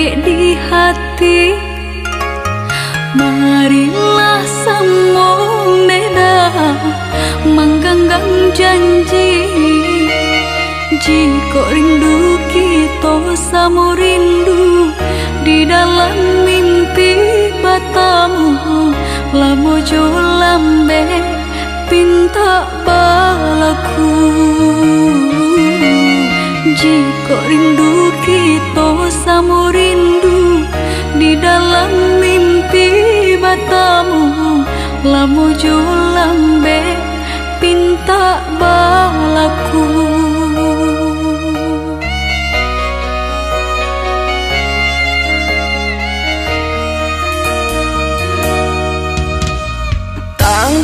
pakai di hati Marilah semua beda Mengganggang janji Jika rindu kita sama rindu Di dalam mimpi batamu Lamo jo lambe pinta balaku janji kok rindu kita samu rindu di dalam mimpi matamu. Lamu julambe pinta balaku. Tang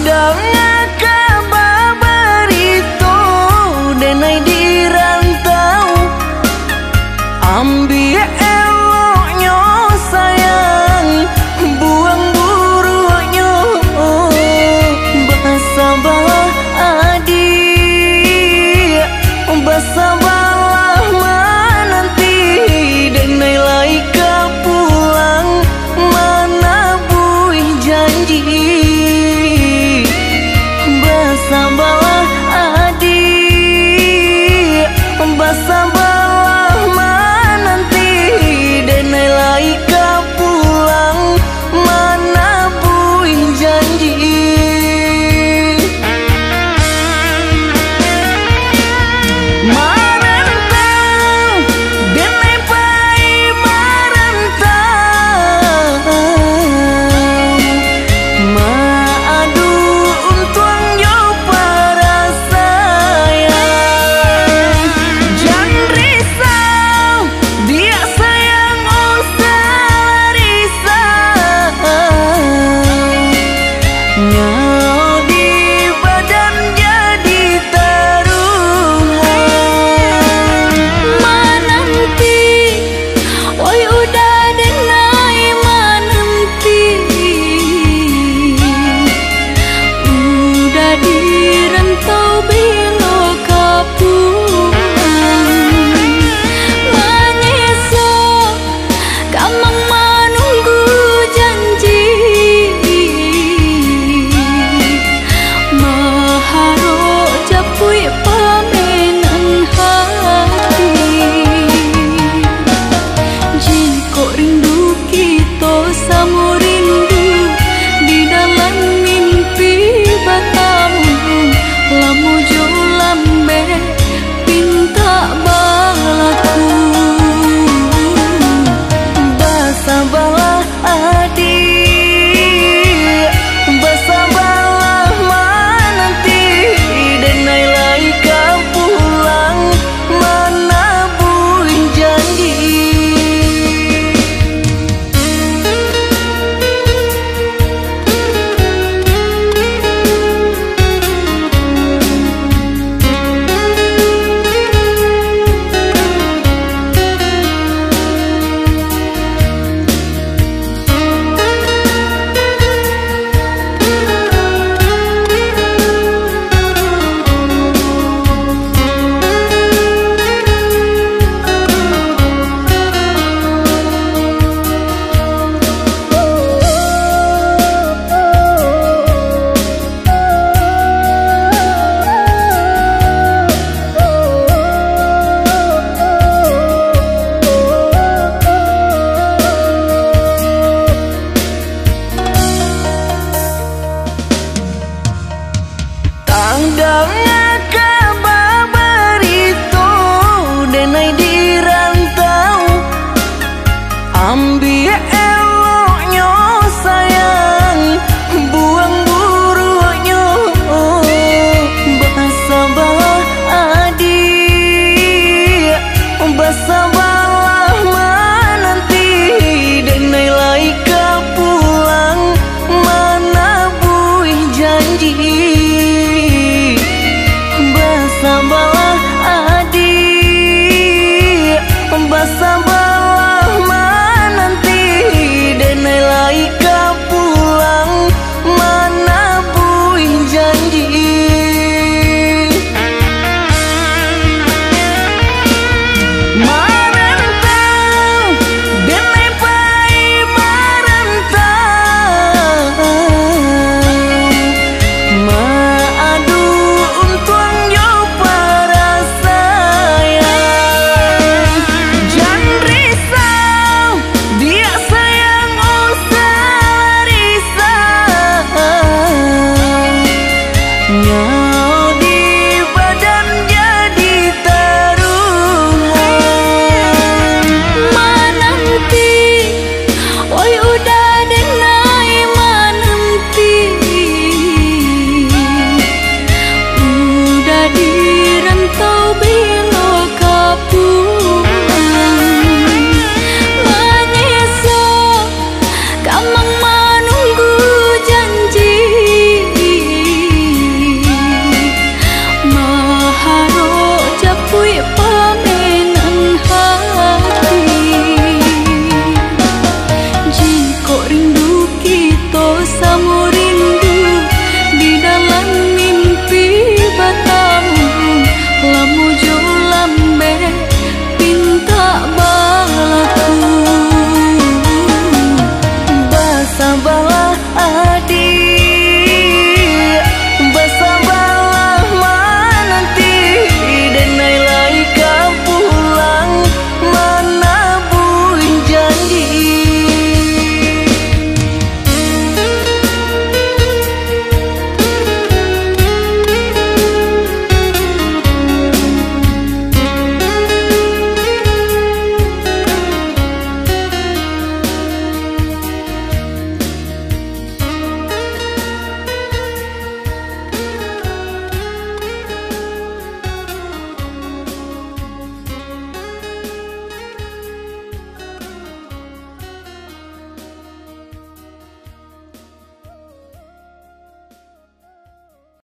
Bersambalah adik mana nanti? Denai laika pulang Mana buih janji